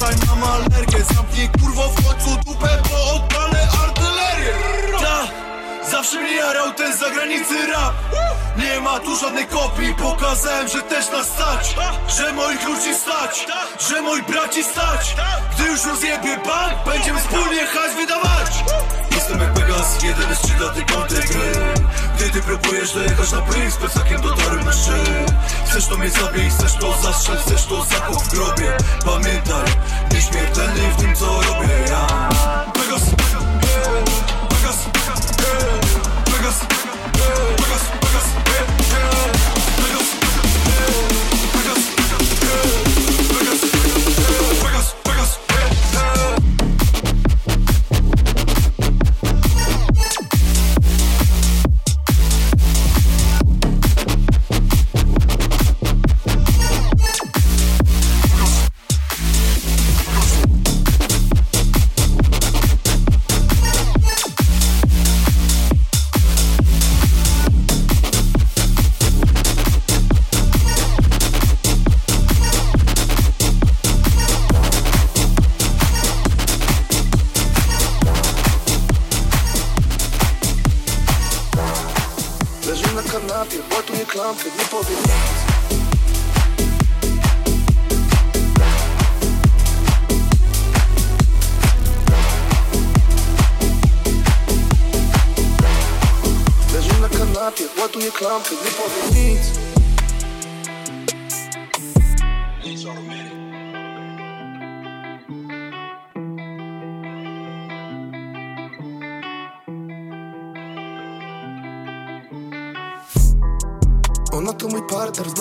Przestań, mam alergię. Zamknij kurwo w końcu dupę, bo odpalę artylerię. Ta, zawsze mnie jarał ten zagranicy rap. Nie ma tu żadnej kopii. Pokazałem, że też nas stać. Że moich ludzi stać. Że moi braci stać. Gdy już rozjebie bank Będziemy wspólnie hać wydawać. Jestem jak Pegas, jeden z trzy do tej gry. Gdy ty próbujesz dojechać na plik Z plecakiem dotarłem na szczyt Chcesz to mnie zabij, chcesz to zastrzel Chcesz to zakup w grobie. Pamiętaj, nieśmiertelny w tym co robię ja. Pegasus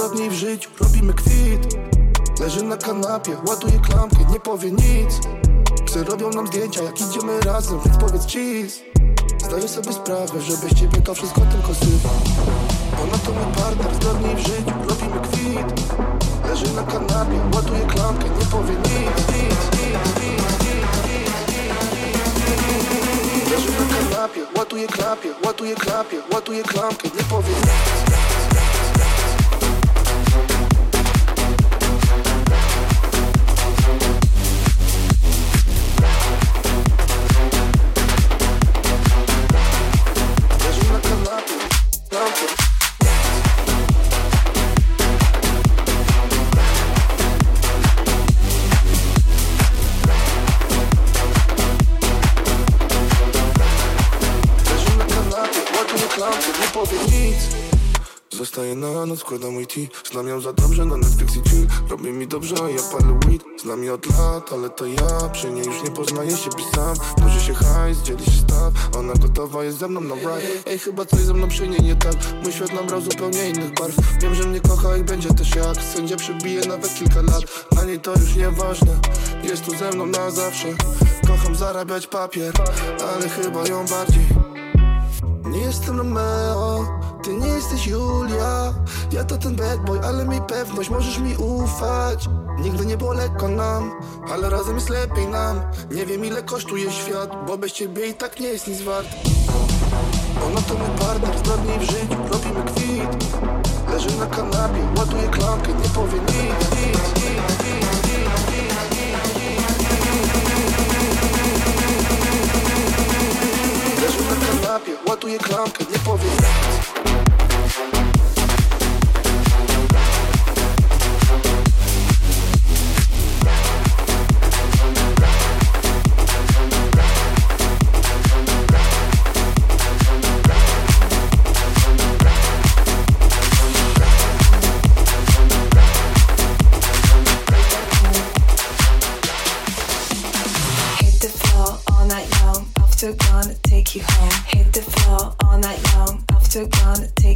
zbrodni w życiu, robimy kwit. Leży na kanapie, ładuje klamkę, nie powie nic. Psy robią nam zdjęcia, jak idziemy razem, więc powiedz cheese. Zdaję sobie sprawę, że bez ciebie to wszystko tylko syf. Ona to mój partner, zbrodni w życiu, robimy kwit. Leży na kanapie, ładuje klamkę, nie powie nic, nic, nic, nic, nic. Leży na kanapie, ładuje klapie, ładuje klapie, ładuje klamkę, nie powie nic Zostaję na noc, składam mój Znam ją za dobrze na Netflix i Robi mi dobrze, a ja palę weed. Znam ją od lat, ale to ja Przy niej już nie poznaję siebie sam Mnoży się hajs, dzieli się staw. Ona gotowa jest ze mną na ride. Ej, chyba coś ze mną przy niej nie tak. Mój świat nabrał zupełnie innych barw. Wiem, że mnie kocha i będzie też jak. Sędzia przebije nawet kilka lat. Dla niej to już nieważne. Jest tu ze mną na zawsze. Kocham zarabiać papier Ale chyba ją bardziej Nie jestem Romeo ty nie jesteś Julia. Ja to ten bad boy, ale miej pewność Możesz mi ufać. Nigdy nie było lekko nam Ale razem jest lepiej nam. Nie wiem ile kosztuje świat Bo bez ciebie i tak nie jest nic wart. Ona to mój partner Zbrodni w życiu, robimy kwit. Leży na kanapie, ładuje klamkę Nie powie nic, nic, nic, klapie Ładuję klamkę, nie powiem nic.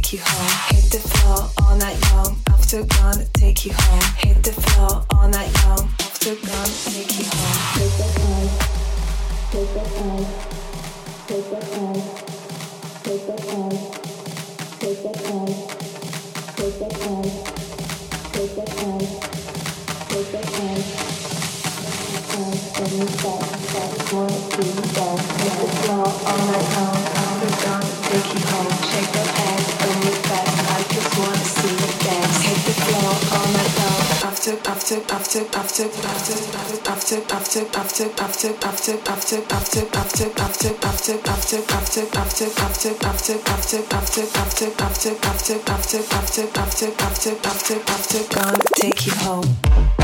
Take. Hit the floor all night long. After gonna take you home. Hit the floor all night long. After gonna take you home. Take the time. Take the time. Take the time. Take the time. Take the time. Take the time. Take the time. Take the time. When you start, start, want to dance, make the floor all night long. After dawn, take you home. Shake that ass, take you home.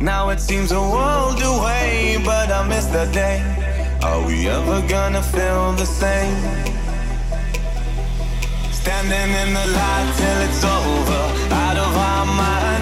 Now it seems a world away, but I miss that day. Are we ever gonna feel the same? Standing in the light till it's over, out of our minds.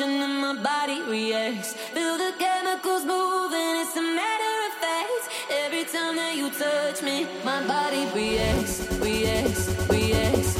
and my body reacts. Feel the chemicals moving, it's a matter of fact. Every time that you touch me, my body reacts, reacts, reacts.